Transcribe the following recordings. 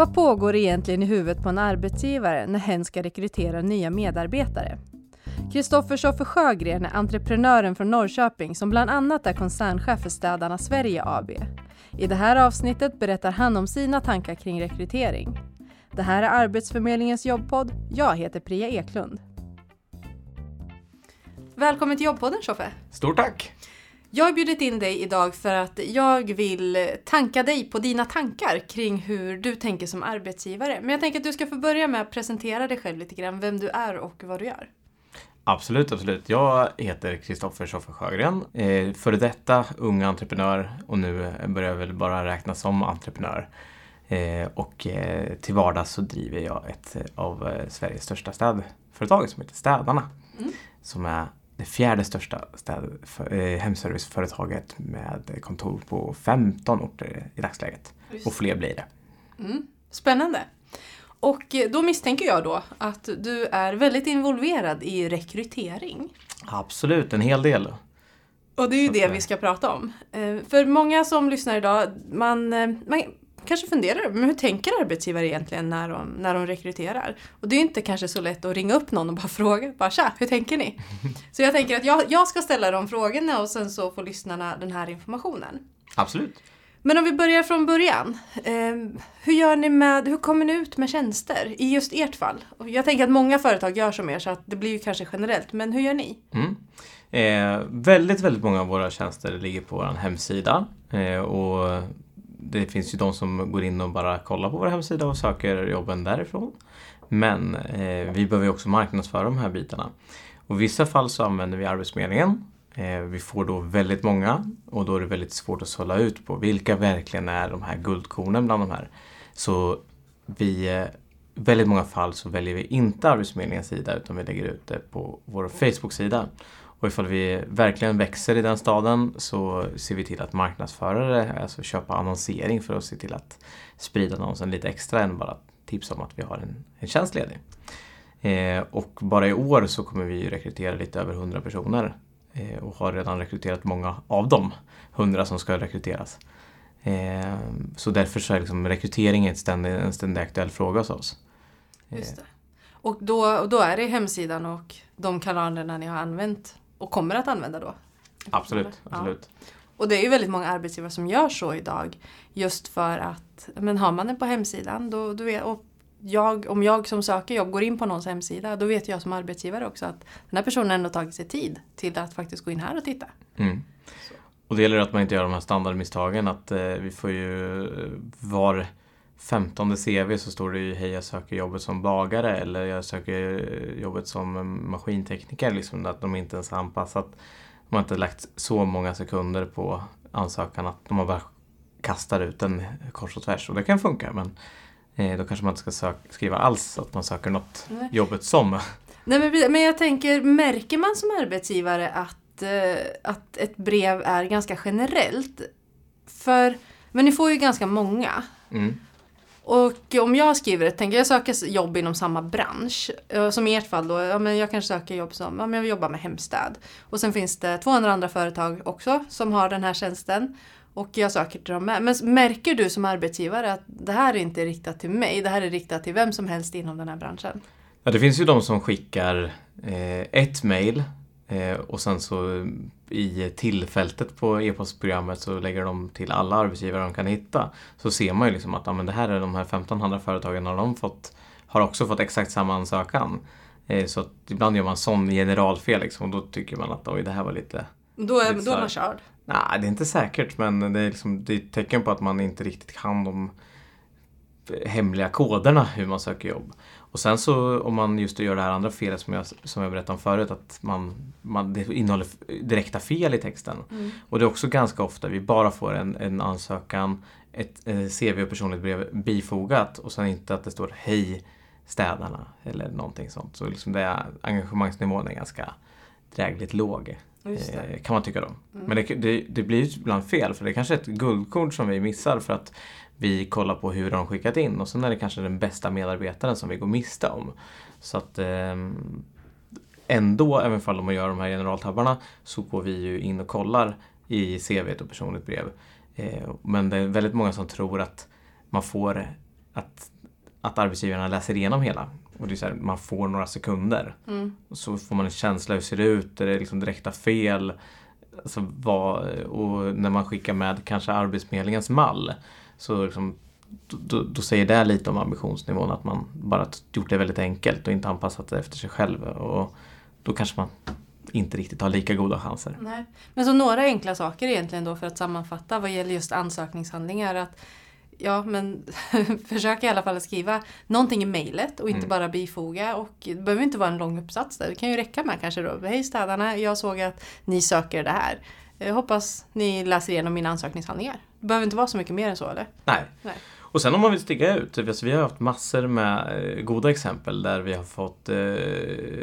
Vad pågår egentligen i huvudet på en arbetsgivare när hen ska rekrytera nya medarbetare? Kristoffer Schoffer Sjögren är entreprenören från Norrköping som bland annat är koncernchef för Städarna Sverige AB. I det här avsnittet berättar han om sina tankar kring rekrytering. Det här är Arbetsförmedlingens jobbpodd. Jag heter Priya Eklund. Välkommen till jobbpodden Schoffe. Stort tack! Jag har bjudit in dig idag för att jag vill tanka dig på dina tankar kring hur du tänker som arbetsgivare. Men jag tänker att du ska få börja med att presentera dig själv lite grann, vem du är och vad du gör. Absolut, absolut. Jag heter Kristoffer Schoffer Sjögren, eh, före detta ung entreprenör och nu börjar jag väl bara räknas som entreprenör. Eh, och eh, till vardags så driver jag ett av Sveriges största städföretag som heter Städarna. Mm. Som är det fjärde största städ, för, eh, hemserviceföretaget med kontor på 15 orter i dagsläget. Just. Och fler blir det. Mm. Spännande. Och eh, då misstänker jag då att du är väldigt involverad i rekrytering. Absolut, en hel del. Och det är ju det vi ska prata om. Eh, för många som lyssnar idag, man, eh, man kanske funderar men hur tänker arbetsgivare egentligen när de, när de rekryterar? Och det är inte kanske så lätt att ringa upp någon och bara fråga, bara tja, hur tänker ni? Så jag tänker att jag, jag ska ställa de frågorna och sen så får lyssnarna den här informationen. Absolut. Men om vi börjar från början. Eh, hur gör ni med, hur kommer ni ut med tjänster i just ert fall? Jag tänker att många företag gör som er så att det blir ju kanske generellt, men hur gör ni? Mm. Eh, väldigt, väldigt många av våra tjänster ligger på vår hemsida eh, och det finns ju de som går in och bara kollar på vår hemsida och söker jobben därifrån. Men eh, vi behöver också marknadsföra de här bitarna. Och I vissa fall så använder vi Arbetsförmedlingen. Eh, vi får då väldigt många och då är det väldigt svårt att sålla ut på vilka verkligen är de här guldkornen bland de här. Så vi, eh, väldigt många fall så väljer vi inte Arbetsförmedlingens sida utan vi lägger ut det på vår Facebook-sida. Och ifall vi verkligen växer i den staden så ser vi till att marknadsföra det, alltså köpa annonsering för att se till att sprida annonsen lite extra än bara tipsa om att vi har en, en tjänst ledig. Eh, och bara i år så kommer vi rekrytera lite över 100 personer eh, och har redan rekryterat många av dem 100 som ska rekryteras. Eh, så därför så är liksom rekrytering en ständig, en ständig aktuell fråga hos oss. Just det. Och då, då är det hemsidan och de kanalerna ni har använt och kommer att använda då. Absolut. absolut. Ja. Och det är ju väldigt många arbetsgivare som gör så idag. Just för att, men har man den på hemsidan då, då vet, och jag, om jag som söker jobb går in på någons hemsida då vet jag som arbetsgivare också att den här personen ändå tagit sig tid till att faktiskt gå in här och titta. Mm. Och det gäller att man inte gör de här standardmisstagen att eh, vi får ju eh, var femtonde CV så står det ju hej jag söker jobbet som bagare eller jag söker jobbet som maskintekniker. Liksom, att de inte ens har anpassat. De har inte lagt så många sekunder på ansökan att de har bara kastar ut den kors och tvärs. Och det kan funka men eh, då kanske man inte ska söka, skriva alls att man söker något Nej. jobbet som. Nej, men, men jag tänker, märker man som arbetsgivare att, eh, att ett brev är ganska generellt? För, men ni får ju ganska många. Mm. Och om jag skriver ett, tänker jag söka jobb inom samma bransch. Eh, som i ert fall då, ja, men jag kanske söker jobb som, ja, men jag jobbar med hemstäd. Och sen finns det 200 andra företag också som har den här tjänsten. Och jag söker till dem med. Men märker du som arbetsgivare att det här är inte riktat till mig, det här är riktat till vem som helst inom den här branschen? Ja, det finns ju de som skickar eh, ett mejl och sen så i tillfältet på e-postprogrammet så lägger de till alla arbetsgivare de kan hitta. Så ser man ju liksom att ja, men det här är de här 1500 företagen har, de fått, har också fått exakt samma ansökan. Eh, så att ibland gör man sån generalfel liksom, och då tycker man att oj det här var lite... Då är, lite då är man körd? Nej, det är inte säkert men det är, liksom, det är ett tecken på att man inte riktigt kan de hemliga koderna hur man söker jobb. Och sen så om man just gör det här andra felet som jag, som jag berättade om förut, att man, man, det innehåller direkta fel i texten. Mm. Och det är också ganska ofta vi bara får en, en ansökan, ett, ett CV och personligt brev bifogat och sen inte att det står Hej städarna eller någonting sånt. Så liksom det är, engagemangsnivån är ganska drägligt låg. Eh, kan man tycka då. Mm. Men det, det, det blir ibland fel för det är kanske är ett guldkorn som vi missar för att vi kollar på hur de skickat in och sen är det kanske den bästa medarbetaren som vi går miste om. Så att eh, ändå, även om de gör de här generaltabbarna, så går vi ju in och kollar i CV och personligt brev. Eh, men det är väldigt många som tror att man får att, att arbetsgivarna läser igenom hela. Och det är så här, man får några sekunder. Mm. Och så får man en känsla hur ser det ut? Är det liksom direkta fel? Alltså vad, och när man skickar med kanske Arbetsförmedlingens mall så liksom, då, då säger det lite om ambitionsnivån att man bara gjort det väldigt enkelt och inte anpassat det efter sig själv. Och då kanske man inte riktigt har lika goda chanser. Nej. Men så några enkla saker egentligen då för att sammanfatta vad gäller just ansökningshandlingar. Att, ja, men försök i alla fall att skriva någonting i mejlet och inte Mm. bara bifoga. Och det behöver inte vara en lång uppsats där. Det kan ju räcka med kanske då. Hej städarna, jag såg att ni söker det här. Jag hoppas ni läser igenom mina ansökningshandlingar. Det behöver inte vara så mycket mer än så eller? Nej. Nej. Och sen om man vill sticka ut, alltså vi har haft massor med eh, goda exempel där vi har fått eh,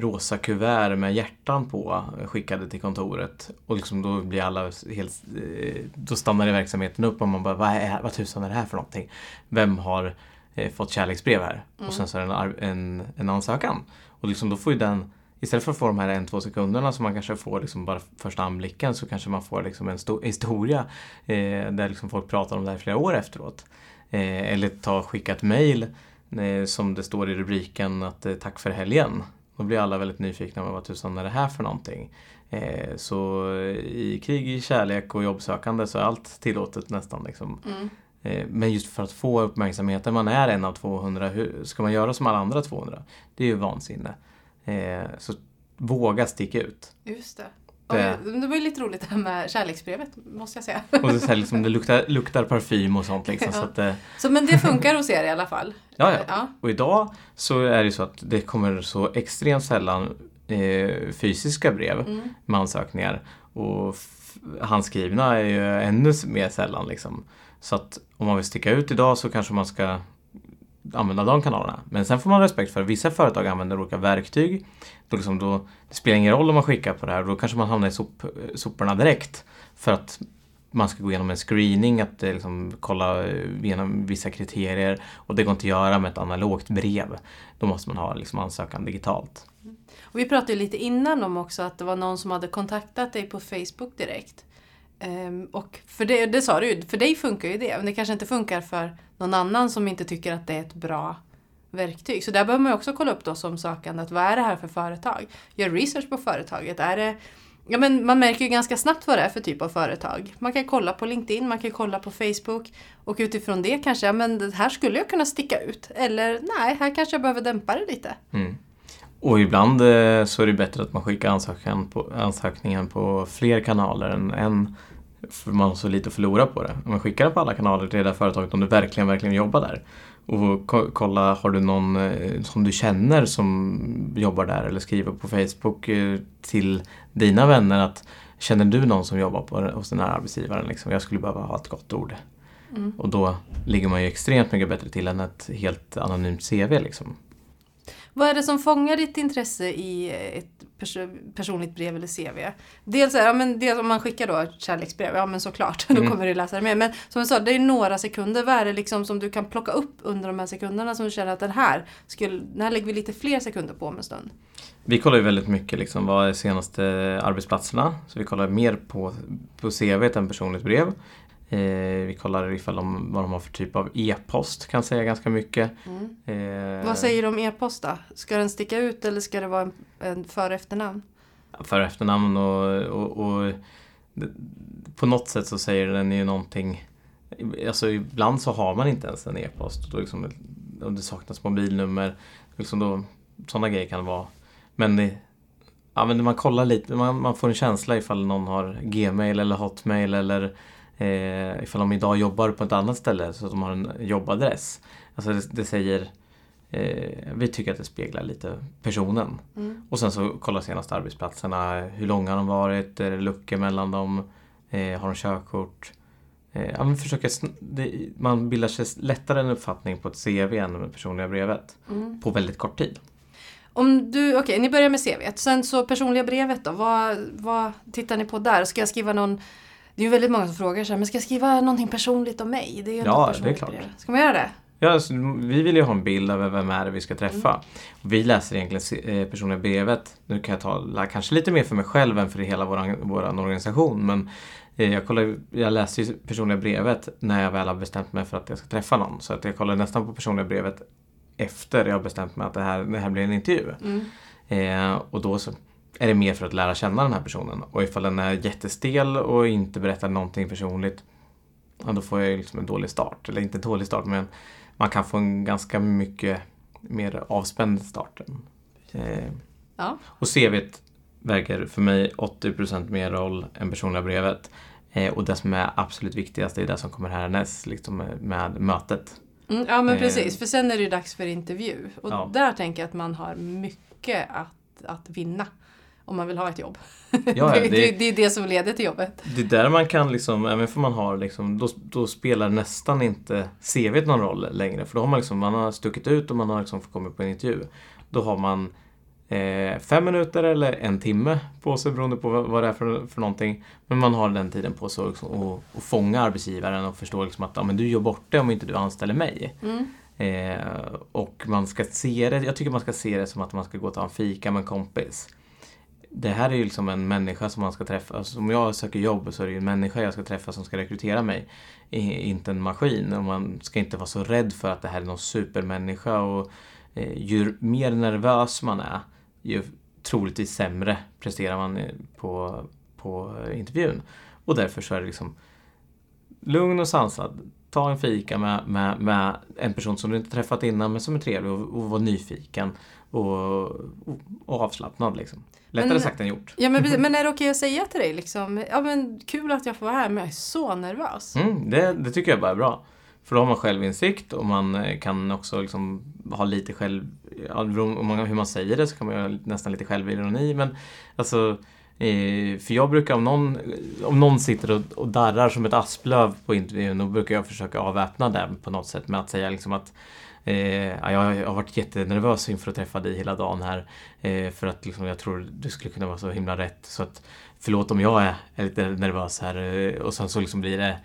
rosa kuvert med hjärtan på skickade till kontoret. Och liksom då blir alla helt, eh, då stannar i verksamheten upp och man bara, vad, är, vad tusan är det här för någonting? Vem har eh, fått kärleksbrev här? Och sen så är det en, en, en ansökan. Och liksom då får ju den Istället för att få de här en, två sekunderna som man kanske får liksom bara första anblicken så kanske man får liksom en sto- historia eh, där liksom folk pratar om det här flera år efteråt. Eh, eller ta skicka ett mail eh, som det står i rubriken att eh, tack för helgen. Då blir alla väldigt nyfikna med vad tusan är det här för någonting. Så i krig, i kärlek och jobbsökande så är allt tillåtet nästan. Liksom. Mm. Men just för att få uppmärksamheten, man är en av 200, hur ska man göra som alla andra 200? Det är ju vansinne. Så våga sticka ut. Just det. Det- det var ju lite roligt det här med kärleksbrevet måste jag säga. Och så här, liksom, det luktar, luktar parfym och sånt. Liksom, Ja. så att, eh, Så, men det funkar hos er i alla fall? Ja, ja. ja. Och idag så är det så att det kommer så extremt sällan eh, fysiska brev Mm. med ansökningar. Och handskrivna är ju ännu mer sällan. Liksom. Så att om man vill sticka ut idag så kanske man ska använda de kanalerna. Men sen får man ha respekt för att vissa företag använder olika verktyg. Då liksom då, det spelar ingen roll om man skickar på det här. Då kanske man hamnar i sop, soporna direkt. För att man ska gå igenom en screening, att liksom, kolla eh, igenom vissa kriterier. Och det går inte att göra med ett analogt brev. Då måste man ha liksom, ansökan digitalt. Och vi pratade ju lite innan om också att det var någon som hade kontaktat dig på Facebook direkt. Ehm, och för det, det sa du ju, för dig funkar ju det. Men det kanske inte funkar för någon annan som inte tycker att det är ett bra verktyg. Så där behöver man ju också kolla upp då som sökande att vad är det här för företag? Gör research på företaget. Är det, ja, men man märker ju ganska snabbt vad det är för typ av företag. Man kan kolla på LinkedIn, man kan kolla på Facebook och utifrån det kanske, ja men det här skulle jag kunna sticka ut. Eller nej, här kanske jag behöver dämpa det lite. Mm. Och ibland eh, så är det bättre att man skickar ansökan på, ansökningen på fler kanaler än en. För man har så lite att förlora på det. Om man skickar det på alla kanaler till det där företaget om du verkligen, verkligen jobbar där. Och ko- kolla, har du någon eh, som du känner som jobbar där eller skriver på Facebook eh, till dina vänner att Känner du någon som jobbar på, hos den här arbetsgivaren? Liksom, jag skulle behöva ha ett gott ord. Mm. Och då ligger man ju extremt mycket bättre till än ett helt anonymt CV. Liksom. Vad är det som fångar ditt intresse i ett pers- personligt brev eller CV? Dels, är, ja, men dels om man skickar då ett kärleksbrev, ja men såklart, då Mm. kommer du läsa det med. Men som jag sa, det är några sekunder. Vad är det liksom som du kan plocka upp under de här sekunderna som du känner att den här, skulle, den här lägger vi lite fler sekunder på om en stund? Vi kollar ju väldigt mycket liksom, vad är senaste arbetsplatserna. Så vi kollar mer på, på CV än personligt brev. Eh, vi kollar ifall de, vad de har för typ av e-post, kan säga ganska mycket. Eh, Vad säger du om e-post då? Ska den sticka ut eller ska det vara en, en för och efternamn? För och efternamn och, och, och på något sätt så säger den ju någonting. Alltså ibland så har man inte ens en e-post. Liksom, om det saknas mobilnummer. Liksom då, sådana grejer kan det vara. Men, det, ja, men man kollar lite, man, man får en känsla ifall någon har Gmail eller Hotmail eller eh, ifall de idag jobbar på ett annat ställe så att de har en jobbadress. Alltså det, det säger eh, vi tycker att det speglar lite personen. Mm. Och sen så kolla senaste arbetsplatserna. Hur långa har de varit? Är det luckor mellan dem? Eh, har de körkort? Eh, ja, men försöka det, man bildar sig lättare en uppfattning på ett CV än med personliga brevet. Mm. På väldigt kort tid. Om du, okej, ni börjar med CV. Sen så personliga brevet då, vad, vad tittar ni på där? Ska jag skriva någon det är ju väldigt många som frågar så här, men ska jag skriva någonting personligt om mig? Det är ju Ja, det är klart. brev. Ska man göra det? Ja, alltså, vi vill ju ha en bild av vem är det vi ska träffa. Vi läser egentligen eh, personliga brevet. Nu kan jag tala kanske lite mer för mig själv än för hela vår våran organisation. Men Eh, jag, kollar, jag läser ju personliga brevet när jag väl har bestämt mig för att jag ska träffa någon. Så att jag kollar nästan på personliga brevet efter jag har bestämt mig att det här, det här blir en intervju. Mm. Eh, och då så är det mer för att lära känna den här personen. Och ifall den är jättestel och inte berättar någonting personligt, ja, då får jag liksom en dålig start. Eller inte dålig start, men man kan få en ganska mycket mer avspänd start. Eh, Ja. och CVt väger för mig 80% mer roll än personliga brevet. Eh, och det som är absolut viktigast är det som kommer härnäst, liksom med, med mötet. Mm, ja men Eh. precis, för sen är det ju dags för intervju. Och Ja. där tänker jag att man har mycket att, att vinna. Om man vill ha ett jobb. Ja, det, det- det, det är det som leder till jobbet. Det är där man kan liksom, även för man har liksom, då, då spelar nästan inte CVt någon roll längre. För då har man liksom, man har stuckit ut och man har liksom fått komma på en intervju. Då har man eh, fem minuter eller en timme på sig beroende på vad, det är för, för någonting. Men man har den tiden på sig liksom, att att fånga arbetsgivaren och förstå liksom att ja, men du gör bort det om inte du anställer mig. Mm. Eh, och man ska se det, jag tycker man ska se det som att man ska gå och ta en fika med en kompis. Det här är ju liksom en människa som man ska träffa. Alltså, om jag söker jobb så är det ju en människa jag ska träffa som ska rekrytera mig. I- Inte en maskin. Och man ska inte vara så rädd för att det här är någon supermänniska. Och, eh, ju mer nervös man är, ju troligtvis sämre presterar man på, på intervjun. Och därför så är det liksom lugn och sansad. Ta en fika med, med, med en person som du inte träffat innan men som är trevlig och, och var nyfiken och, och, och avslappnad. Liksom. Lättare Men- sagt än gjort. Ja, men, men är det okej att säga till dig liksom, ja men kul att jag får vara här men jag är så nervös. Mm, det, det tycker jag bara är bra. För då har man självinsikt och man eh, kan också liksom ha lite själv... ja, beroende hur man säger det så kan man ha nästan lite självironi. Men alltså, eh, för jag brukar om någon, om någon sitter och, och darrar som ett asplöv på intervjun då brukar jag försöka avväpna den på något sätt med att säga liksom att Eh, ja, jag har varit jättenervös inför att träffa dig hela dagen här. Eh, för att liksom, jag tror du skulle kunna vara så himla rätt. Så att förlåt om jag är, är lite nervös här. Eh, och sen så liksom blir det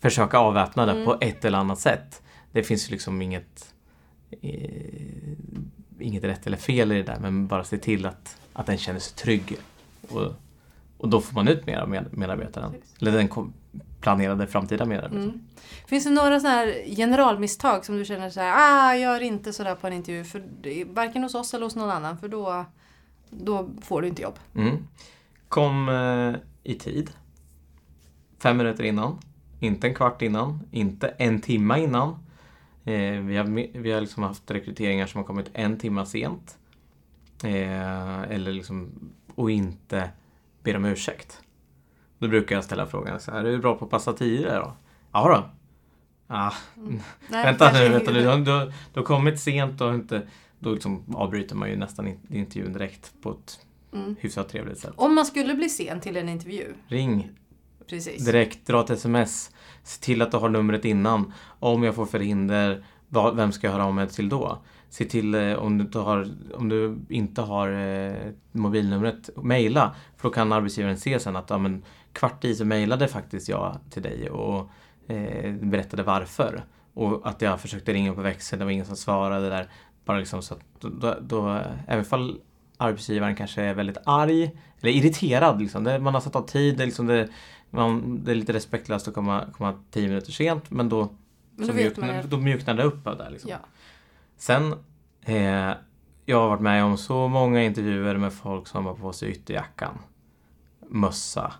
försöka avväpna det Mm. på ett eller annat sätt. Det finns ju liksom inget eh, inget rätt eller fel i det där men bara se till att, att den känner sig trygg. Och, och då får man ut mer av med, medarbetaren. Eller den kom, planerade framtida medarbetaren. Mm. Finns det några sådana här generalmisstag som du känner så här, ah, gör inte sådär på en intervju, för varken hos oss eller hos någon annan, för då, då får du inte jobb. Mm. Kom eh, i tid. Fem minuter innan. Inte en kvart innan. Inte en timma innan. Eh, vi har, vi har liksom haft rekryteringar som har kommit en timma sent. Eh, eller liksom, och inte ber om ursäkt. Då brukar jag ställa frågan så här, är du bra på att passa tider då? Ja då. Ah, Nej, vänta nu, vänta nu. Du, du, du har kommit sent och inte... Då liksom avbryter man ju nästan in- intervjun direkt på ett Mm. hyfsat trevligt sätt. Om man skulle bli sen till en intervju, Ring precis. direkt, dra ett sms. Se till att du har numret innan. Om jag får förhinder, vem ska jag höra av mig till då? Se till eh, om du inte har, om du inte har eh, mobilnumret, mejla. För då kan arbetsgivaren se sen att ja, men, kvart i så mejlade faktiskt jag till dig och eh, berättade varför. Och att jag försökte ringa på växeln, det var ingen som svarade där. Bara liksom så att då, då, även fall arbetsgivaren kanske är väldigt arg eller irriterad. Liksom. Det, man har satt av tid, det är, liksom det, man, det är lite respektlöst att komma, komma tio minuter sent men då, Men då mjuknar, då mjuknar det upp det. Liksom. Ja. Sen, eh, jag har varit med om så många intervjuer med folk som har på sig ytterjackan, mössa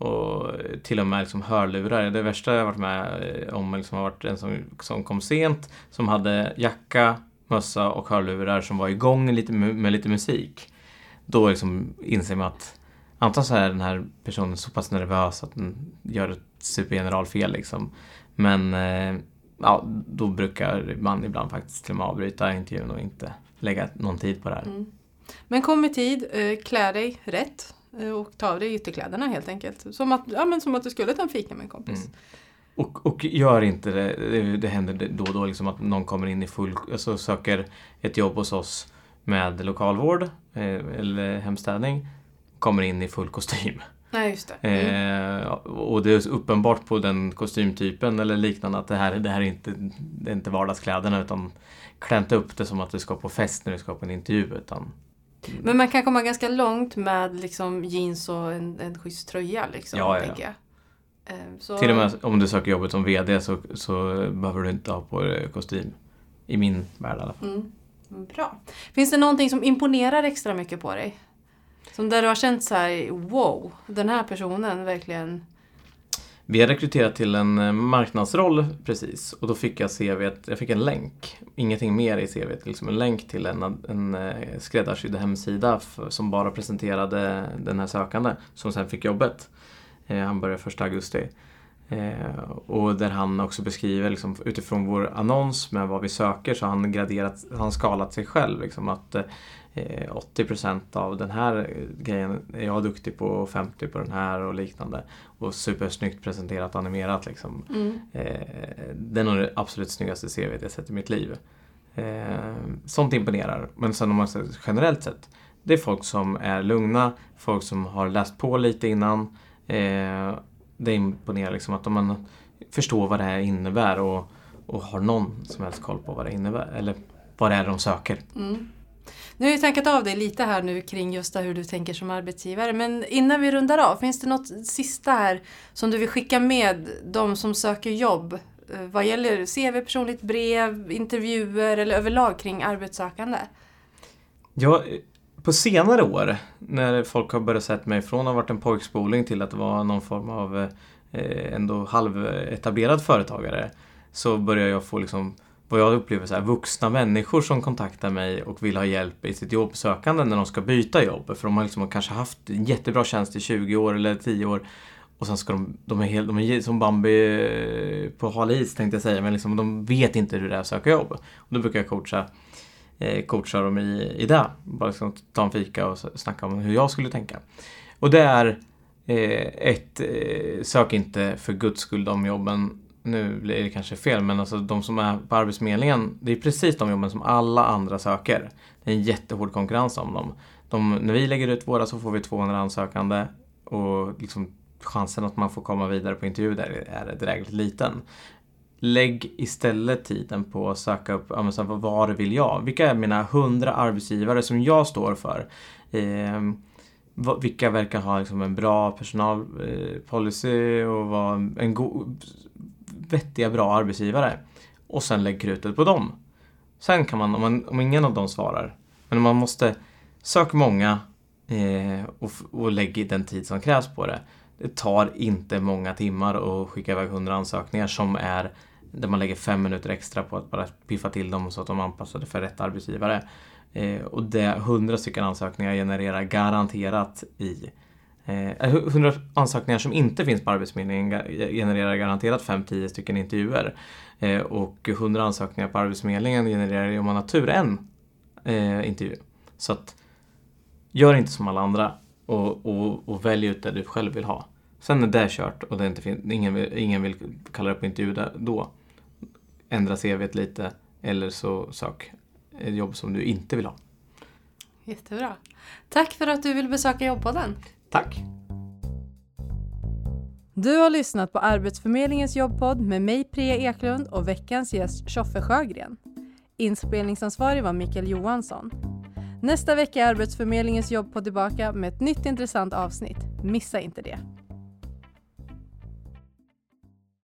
och till och med liksom hörlurar. Det värsta jag har varit med om liksom har varit en som, som kom sent, som hade jacka, mössa och hörlurar som var igång lite med, lite musik. Då liksom inser man att antagligen så är den här personen så pass nervös att den gör ett supergeneralfel liksom. Men eh, ja, då brukar man ibland faktiskt till och med avbryta intervjun och inte lägga någon tid på det här. Mm. Men kom i tid, eh, klä dig rätt och ta av dig ytterkläderna helt enkelt. Som att, ja, men som att du skulle ta en fika med en kompis. Mm. Och, och gör inte det, det, det händer då och då liksom att någon kommer in i full, alltså söker ett jobb hos oss med lokalvård eh, eller hemstädning, kommer in i full kostym. Nej, just det. Mm. Eh, och det är uppenbart på den kostymtypen eller liknande att det här, det här är, inte, det är inte vardagskläderna utan klä inte upp det som att du ska på fest när du ska på en intervju utan Men man kan komma ganska långt med liksom jeans och en, en schysst tröja. Liksom, Ja, ja, ja. tänker jag. Eh, så... Till och med om du söker jobbet som VD så, så behöver du inte ha på dig kostym. I min värld i alla fall. Mm. Bra. Finns det någonting som imponerar extra mycket på dig? Som där du har känt så här, wow, den här personen verkligen... Vi har rekryterat till en eh, marknadsroll precis och då fick jag CV, jag fick en länk. Ingenting mer i CV, liksom en länk till en, en eh, skräddarsydd hemsida för, som bara presenterade den här sökande som sen fick jobbet. Eh, han började första augusti. Eh, och där han också beskriver liksom, utifrån vår annons med vad vi söker så har han graderat, han skalat sig själv. Liksom, att eh, 80% av den här grejen är jag duktig på och 50% på den här och liknande. Och supersnyggt presenterat animerat. Liksom. Mm. Eh, det är nog det absolut snyggaste CV jag sett i mitt liv. Eh, sånt imponerar. Men sen om man ser generellt sett. Det är folk som är lugna, folk som har läst på lite innan. Eh, det imponerar liksom att om man förstår vad det här innebär och, och har någon som helst koll på vad det innebär eller vad det är de söker. Mm. Nu har jag tankat av dig lite här nu kring just hur du tänker som arbetsgivare men innan vi rundar av, finns det något sista här som du vill skicka med de som söker jobb eh, vad gäller CV, personligt brev, intervjuer eller överlag kring arbetssökande? Ja, eh, på senare år, när folk har börjat sätta mig från att ha varit en pojkspoling till att vara någon form av eh, eh ändå halvetablerad företagare, så börjar jag få liksom vad jag upplever så här, vuxna människor som kontaktar mig och vill ha hjälp i sitt jobbsökande när de ska byta jobb. För de har liksom kanske haft en jättebra tjänst i 20 år eller 10 år och sen ska de, de är, helt, de är som Bambi på hal is tänkte jag säga, men liksom, de vet inte hur det är att söka jobb. Och då brukar jag coacha eh, coacha dem i, i det. Bara liksom ta en fika och snacka om hur jag skulle tänka. Och det är eh, ett, eh, sök inte för guds skull de jobben nu blir det kanske fel, men alltså de som är på Arbetsförmedlingen, det är precis de jobben som alla andra söker. Det är en jättehård konkurrens om dem. De, när vi lägger ut våra så får vi 200 ansökande och liksom chansen att man får komma vidare på intervju där är drägligt liten. Lägg istället tiden på att söka upp, ja, så vad vill jag? Vilka är mina hundra arbetsgivare som jag står för? Eh, vilka verkar ha liksom en bra personalpolicy eh, och vara en god, vettiga, bra arbetsgivare. Och sen lägg krutet på dem. Sen kan man, om, man, om ingen av dem svarar, men man måste söka många eh, och, och lägg den tid som krävs på det. Det tar inte många timmar att skicka iväg hundra ansökningar som är där man lägger fem minuter extra på att bara piffa till dem så att de är anpassade för rätt arbetsgivare. Eh, och det 100 stycken ansökningar genererar garanterat i eh, 100 ansökningar som inte finns på Arbetsförmedlingen genererar garanterat 5-10 stycken intervjuer. Eh, och 100 ansökningar på Arbetsförmedlingen genererar om man har tur en eh, intervju. Så att gör inte som alla andra och, och, och välj ut det du själv vill ha. Sen när det är kört och det inte fin- ingen, vill, ingen vill kalla upp på intervju där, då, ändra CVt lite eller så sök ett jobb som du inte vill ha. Jättebra. Tack för att du vill besöka Jobbpodden. Tack. Du har lyssnat på Arbetsförmedlingens jobbpodd med mig Priya Eklund och veckans gäst Tjoffe Sjögren. Inspelningsansvarig var Mikael Johansson. Nästa vecka är Arbetsförmedlingens jobbpodd tillbaka med ett nytt intressant avsnitt. Missa inte det.